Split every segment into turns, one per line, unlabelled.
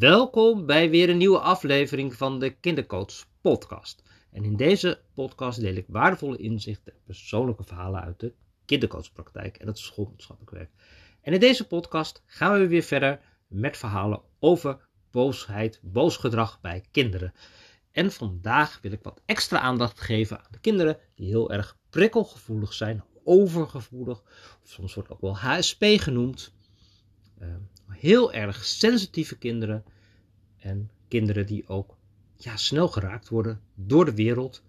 Welkom bij weer een nieuwe aflevering van de Kindercoach Podcast. En in deze podcast deel ik waardevolle inzichten en persoonlijke verhalen uit de kindercoachpraktijk en het schoolmaatschappelijk werk. En in deze podcast gaan we weer verder met verhalen over boosheid, boos gedrag bij kinderen. En vandaag wil ik wat extra aandacht geven aan de kinderen die heel erg prikkelgevoelig zijn, overgevoelig, of soms wordt ook wel HSP genoemd. Uh, heel erg sensitieve kinderen en kinderen die ook ja, snel geraakt worden door de wereld,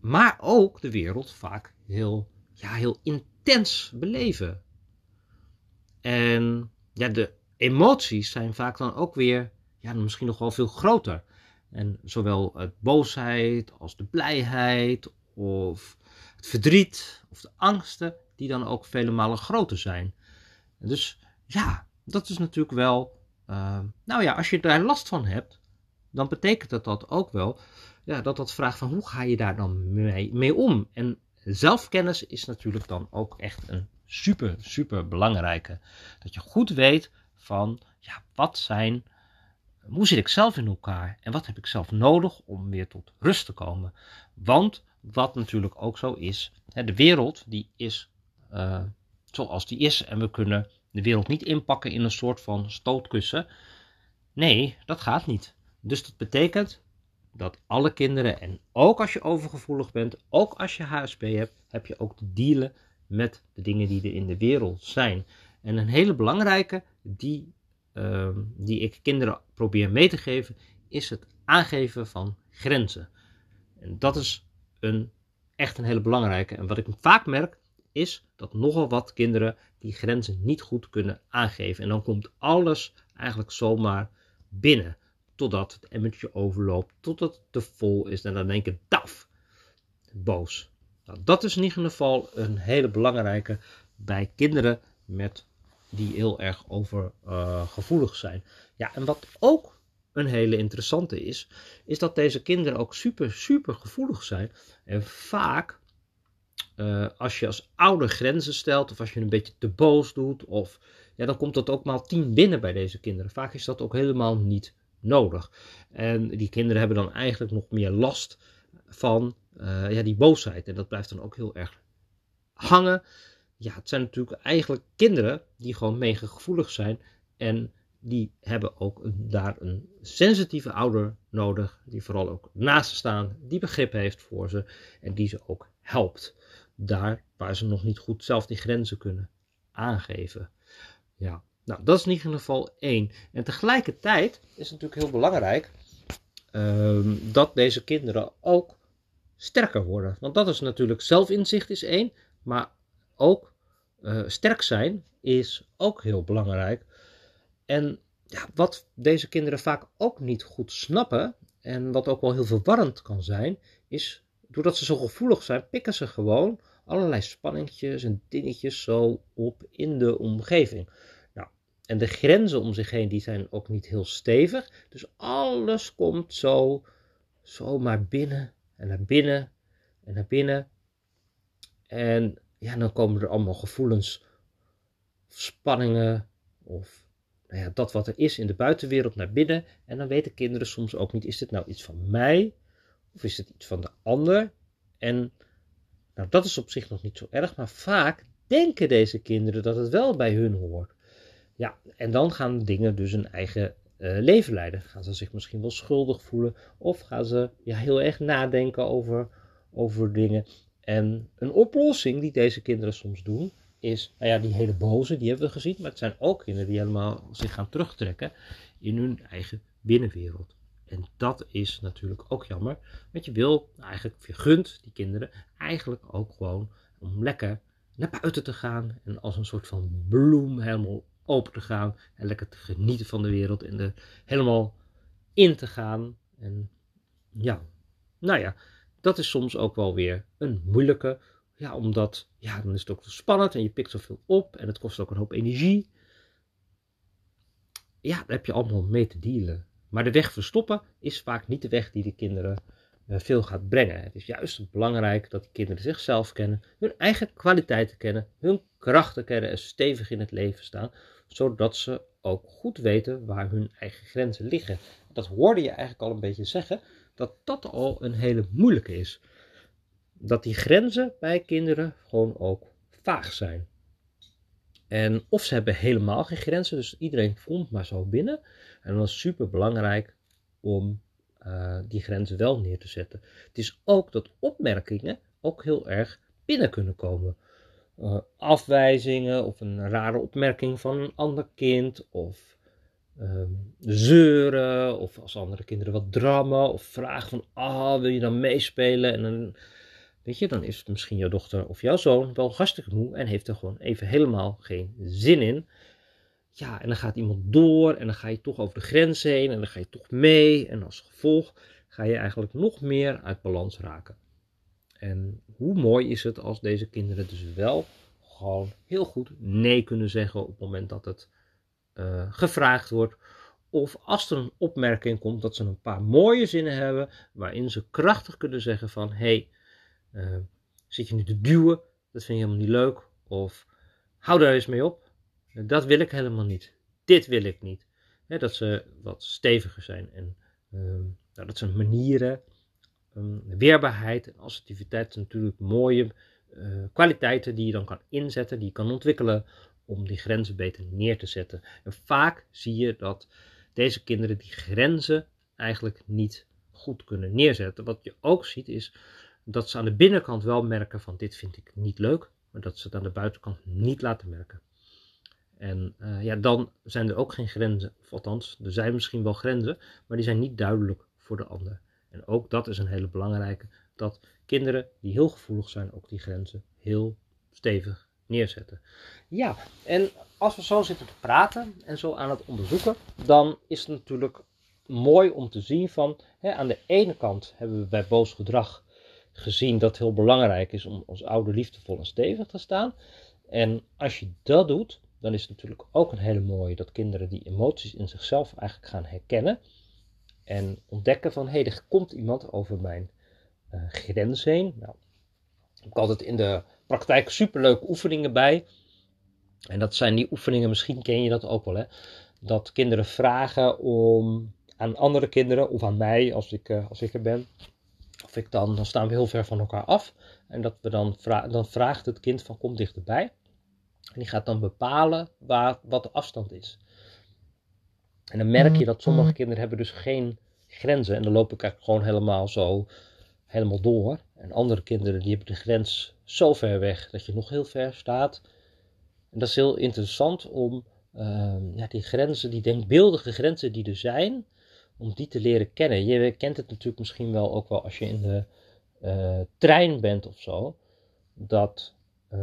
maar ook de wereld vaak heel, ja, heel intens beleven. En ja, de emoties zijn vaak dan ook weer ja, misschien nog wel veel groter. En zowel het boosheid als de blijheid of het verdriet of de angsten, die dan ook vele malen groter zijn. Dus ja, dat is natuurlijk wel, uh, nou ja, als je daar last van hebt, dan betekent dat, dat ook wel ja, dat dat vraagt van hoe ga je daar dan mee, mee om? En zelfkennis is natuurlijk dan ook echt een super, super belangrijke. Dat je goed weet van, ja, wat zijn, hoe zit ik zelf in elkaar en wat heb ik zelf nodig om weer tot rust te komen? Want wat natuurlijk ook zo is, hè, de wereld die is uh, zoals die is en we kunnen de wereld niet inpakken in een soort van stootkussen. Nee, dat gaat niet. Dus dat betekent dat alle kinderen, en ook als je overgevoelig bent, ook als je HSP hebt, heb je ook te dealen met de dingen die er in de wereld zijn. En een hele belangrijke die, uh, die ik kinderen probeer mee te geven, is het aangeven van grenzen. En dat is een, echt een hele belangrijke. En wat ik vaak merk, is dat nogal wat kinderen die grenzen niet goed kunnen aangeven. En dan komt alles eigenlijk zomaar binnen. Totdat het emmertje overloopt, totdat het te vol is. En dan denk ik, daf, boos. Nou, dat is in ieder geval een hele belangrijke bij kinderen met die heel erg overgevoelig uh, zijn. Ja, en wat ook een hele interessante is, is dat deze kinderen ook super, super gevoelig zijn. En vaak uh, als je als ouder grenzen stelt, of als je een beetje te boos doet, of ja, dan komt dat ook maal tien binnen bij deze kinderen. Vaak is dat ook helemaal niet nodig. En die kinderen hebben dan eigenlijk nog meer last van uh, ja, die boosheid. En dat blijft dan ook heel erg hangen. Ja, het zijn natuurlijk eigenlijk kinderen die gewoon mega gevoelig zijn. En die hebben ook daar een sensitieve ouder nodig. Die vooral ook naast ze staan, die begrip heeft voor ze en die ze ook helpt daar waar ze nog niet goed zelf die grenzen kunnen aangeven. Ja, nou dat is in ieder geval één. En tegelijkertijd is het natuurlijk heel belangrijk um, dat deze kinderen ook sterker worden. Want dat is natuurlijk zelfinzicht is één, maar ook uh, sterk zijn is ook heel belangrijk. En ja, wat deze kinderen vaak ook niet goed snappen, en wat ook wel heel verwarrend kan zijn, is doordat ze zo gevoelig zijn, pikken ze gewoon allerlei spanningjes en dingetjes zo op in de omgeving. Nou, en de grenzen om zich heen die zijn ook niet heel stevig. Dus alles komt zo, zo maar binnen en naar binnen en naar binnen. En ja, dan komen er allemaal gevoelens, spanningen of nou ja, dat wat er is in de buitenwereld naar binnen. En dan weten kinderen soms ook niet, is dit nou iets van mij of is het iets van de ander? En nou, dat is op zich nog niet zo erg, maar vaak denken deze kinderen dat het wel bij hun hoort. Ja, en dan gaan dingen dus een eigen uh, leven leiden. Gaan ze zich misschien wel schuldig voelen of gaan ze ja, heel erg nadenken over, over dingen. En een oplossing die deze kinderen soms doen, is, nou ja, die hele boze, die hebben we gezien, maar het zijn ook kinderen die helemaal zich gaan terugtrekken in hun eigen binnenwereld. En dat is natuurlijk ook jammer. Want je wil eigenlijk, je gunt die kinderen eigenlijk ook gewoon om lekker naar buiten te gaan. En als een soort van bloem helemaal open te gaan. En lekker te genieten van de wereld. En er helemaal in te gaan. En ja, nou ja, dat is soms ook wel weer een moeilijke. Ja, omdat, ja, dan is het ook spannend en je pikt zoveel op. En het kost ook een hoop energie. Ja, daar heb je allemaal mee te dealen. Maar de weg verstoppen is vaak niet de weg die de kinderen uh, veel gaat brengen. Het is juist belangrijk dat de kinderen zichzelf kennen, hun eigen kwaliteiten kennen, hun krachten kennen en stevig in het leven staan, zodat ze ook goed weten waar hun eigen grenzen liggen. Dat hoorde je eigenlijk al een beetje zeggen, dat dat al een hele moeilijke is. Dat die grenzen bij kinderen gewoon ook vaag zijn. En of ze hebben helemaal geen grenzen, dus iedereen komt maar zo binnen. En dan is het super belangrijk om uh, die grenzen wel neer te zetten. Het is ook dat opmerkingen ook heel erg binnen kunnen komen. Uh, afwijzingen of een rare opmerking van een ander kind of uh, zeuren of als andere kinderen wat drammen of vragen van ah wil je dan meespelen en dan weet je dan is het misschien jouw dochter of jouw zoon wel hartstikke moe en heeft er gewoon even helemaal geen zin in ja, en dan gaat iemand door en dan ga je toch over de grens heen en dan ga je toch mee. En als gevolg ga je eigenlijk nog meer uit balans raken. En hoe mooi is het als deze kinderen dus wel gewoon heel goed nee kunnen zeggen op het moment dat het uh, gevraagd wordt. Of als er een opmerking komt dat ze een paar mooie zinnen hebben waarin ze krachtig kunnen zeggen van hé, hey, uh, zit je nu te duwen, dat vind je helemaal niet leuk. Of hou daar eens mee op. Dat wil ik helemaal niet. Dit wil ik niet. dat ze wat steviger zijn en ehm, nou, dat zijn manieren, um, weerbaarheid en assertiviteit zijn natuurlijk mooie uh, kwaliteiten die je dan kan inzetten, die je kan ontwikkelen om die grenzen beter neer te zetten. En vaak zie je dat deze kinderen die grenzen eigenlijk niet goed kunnen neerzetten. Wat je ook ziet is dat ze aan de binnenkant wel merken van dit vind ik niet leuk, maar dat ze het aan de buitenkant niet laten merken. En uh, ja, dan zijn er ook geen grenzen. Of althans, er zijn misschien wel grenzen, maar die zijn niet duidelijk voor de ander. En ook dat is een hele belangrijke. Dat kinderen die heel gevoelig zijn, ook die grenzen heel stevig neerzetten. Ja, en als we zo zitten te praten en zo aan het onderzoeken, dan is het natuurlijk mooi om te zien van, hè, aan de ene kant hebben we bij boos gedrag gezien dat het heel belangrijk is om als ouder liefdevol en stevig te staan. En als je dat doet, dan is het natuurlijk ook een hele mooie dat kinderen die emoties in zichzelf eigenlijk gaan herkennen. En ontdekken van, hé, hey, er komt iemand over mijn uh, grens heen. Nou, ik heb altijd in de praktijk superleuke oefeningen bij. En dat zijn die oefeningen, misschien ken je dat ook wel, hè. Dat kinderen vragen om aan andere kinderen of aan mij, als ik, uh, als ik er ben. Of ik dan, dan staan we heel ver van elkaar af. En dat we dan, vra dan vraagt het kind van kom dichterbij. En die gaat dan bepalen waar, wat de afstand is. En dan merk je dat sommige kinderen hebben dus geen grenzen. En dan loop ik eigenlijk gewoon helemaal zo helemaal door. En andere kinderen die hebben de grens zo ver weg dat je nog heel ver staat. En dat is heel interessant om uh, ja, die grenzen, die denkbeeldige grenzen die er zijn, om die te leren kennen. Je kent het natuurlijk misschien wel ook wel als je in de uh, trein bent of zo. Dat uh,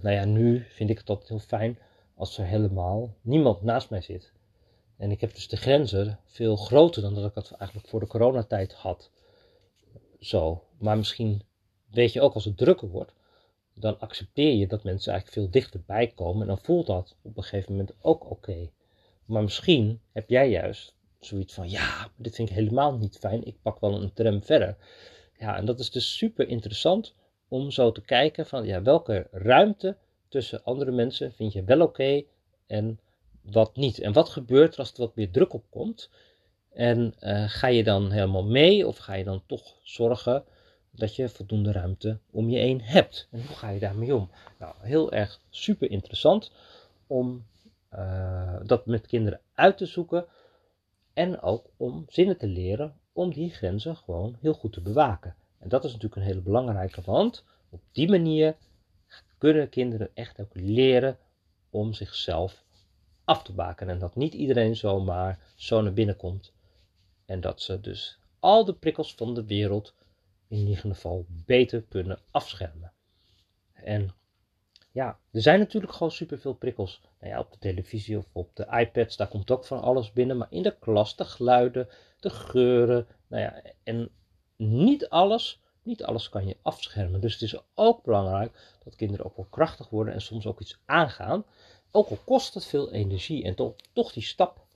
nou ja, nu vind ik het altijd heel fijn als er helemaal niemand naast mij zit. En ik heb dus de grenzen veel groter dan dat ik het eigenlijk voor de coronatijd had. Zo. Maar misschien weet je ook als het drukker wordt, dan accepteer je dat mensen eigenlijk veel dichterbij komen. En dan voelt dat op een gegeven moment ook oké. Maar misschien heb jij juist zoiets van, ja, dit vind ik helemaal niet fijn. Ik pak wel een tram verder. Ja, en dat is dus super interessant om zo te kijken van ja, welke ruimte tussen andere mensen vind je wel oké en wat niet. En wat gebeurt er als er wat meer druk op komt? En uh, ga je dan helemaal mee of ga je dan toch zorgen dat je voldoende ruimte om je heen hebt? En hoe ga je daarmee om? Nou, heel erg super interessant om uh, dat met kinderen uit te zoeken en ook om zinnen te leren om die grenzen gewoon heel goed te bewaken. En dat is natuurlijk een hele belangrijke, want op die manier kunnen kinderen echt ook leren om zichzelf af te baken. En dat niet iedereen zomaar zo naar binnen komt. En dat ze dus al de prikkels van de wereld in ieder geval beter kunnen afschermen. En ja, er zijn natuurlijk gewoon superveel prikkels. Nou ja, op de televisie of op de iPads, daar komt ook van alles binnen. Maar in de klas, de geluiden, de geuren. Nou ja, en niet alles, niet alles kan je afschermen. Dus het is ook belangrijk dat kinderen ook wel krachtig worden en soms ook iets aangaan. Ook al kost het veel energie en toch, toch die stap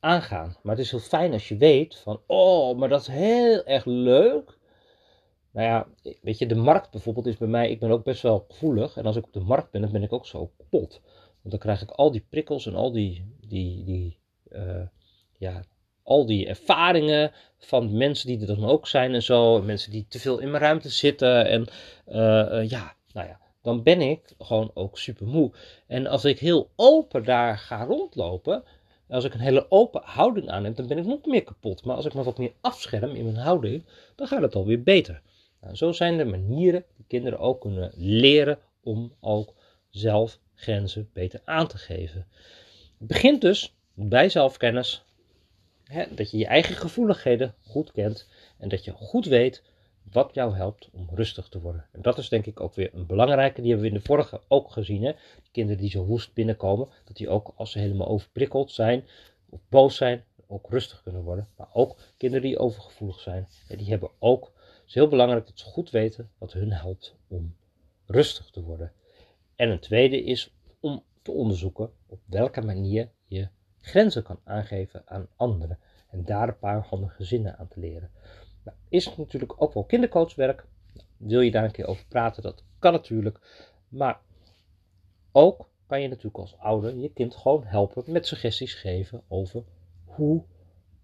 aangaan. Maar het is heel fijn als je weet van, oh, maar dat is heel erg leuk. Nou ja, weet je, de markt bijvoorbeeld is bij mij, ik ben ook best wel gevoelig. En als ik op de markt ben, dan ben ik ook zo kapot. Want dan krijg ik al die prikkels en al die, die, die ja, al die ervaringen van mensen die er dan ook zijn en zo. Mensen die te veel in mijn ruimte zitten. En ja, nou ja, dan ben ik gewoon ook super moe. En als ik heel open daar ga rondlopen, als ik een hele open houding aanneem, dan ben ik nog meer kapot. Maar als ik me wat meer afscherm in mijn houding, dan gaat het alweer beter. Nou, zo zijn er manieren die kinderen ook kunnen leren om ook zelf grenzen beter aan te geven. Het begint dus bij zelfkennis. Hè, dat je je eigen gevoeligheden goed kent en dat je goed weet wat jou helpt om rustig te worden. En dat is denk ik ook weer een belangrijke, die hebben we in de vorige ook gezien. Hè? kinderen die zo woest binnenkomen, dat die ook als ze helemaal overprikkeld zijn of boos zijn, ook rustig kunnen worden. Maar ook kinderen die overgevoelig zijn, die hebben ook, is heel belangrijk dat ze goed weten wat hun helpt om rustig te worden. En een tweede is om te onderzoeken op welke manier je grenzen kan aangeven aan anderen. En daar een paar handige zinnen aan te leren. Nou, is natuurlijk ook wel kindercoachwerk. wil je daar een keer over praten? Dat kan natuurlijk. Maar ook kan je natuurlijk als ouder je kind gewoon helpen met suggesties geven over hoe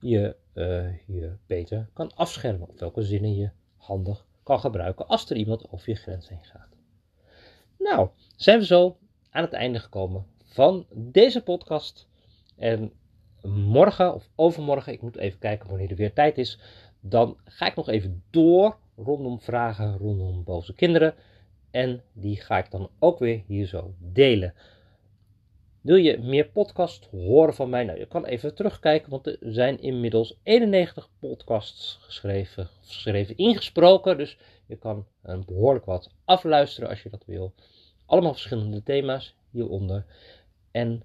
je uh, je beter kan afschermen. Of welke zinnen je handig kan gebruiken als er iemand over je grens heen gaat. Nou, zijn we zo aan het einde gekomen van deze podcast. En morgen of overmorgen, ik moet even kijken wanneer er weer tijd is, dan ga ik nog even door rondom vragen rondom boze kinderen. En die ga ik dan ook weer hier zo delen. Wil je meer podcast horen van mij? Nou, je kan even terugkijken, want er zijn inmiddels 91 podcasts geschreven, geschreven ingesproken. Dus je kan een behoorlijk wat afluisteren als je dat wil. Allemaal verschillende thema's hieronder. En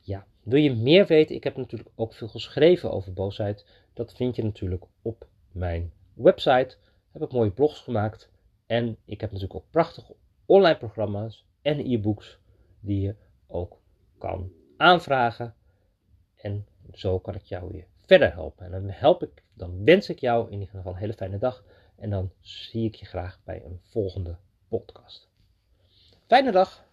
ja, wil je meer weten? Ik heb natuurlijk ook veel geschreven over boosheid. Dat vind je natuurlijk op mijn website. Heb ik mooie blogs gemaakt. En ik heb natuurlijk ook prachtige online programma's en e-books die je ook kan aanvragen. En zo kan ik jou weer verder helpen. En dan help ik, dan wens ik jou in ieder geval een hele fijne dag. En dan zie ik je graag bij een volgende podcast. Fijne dag!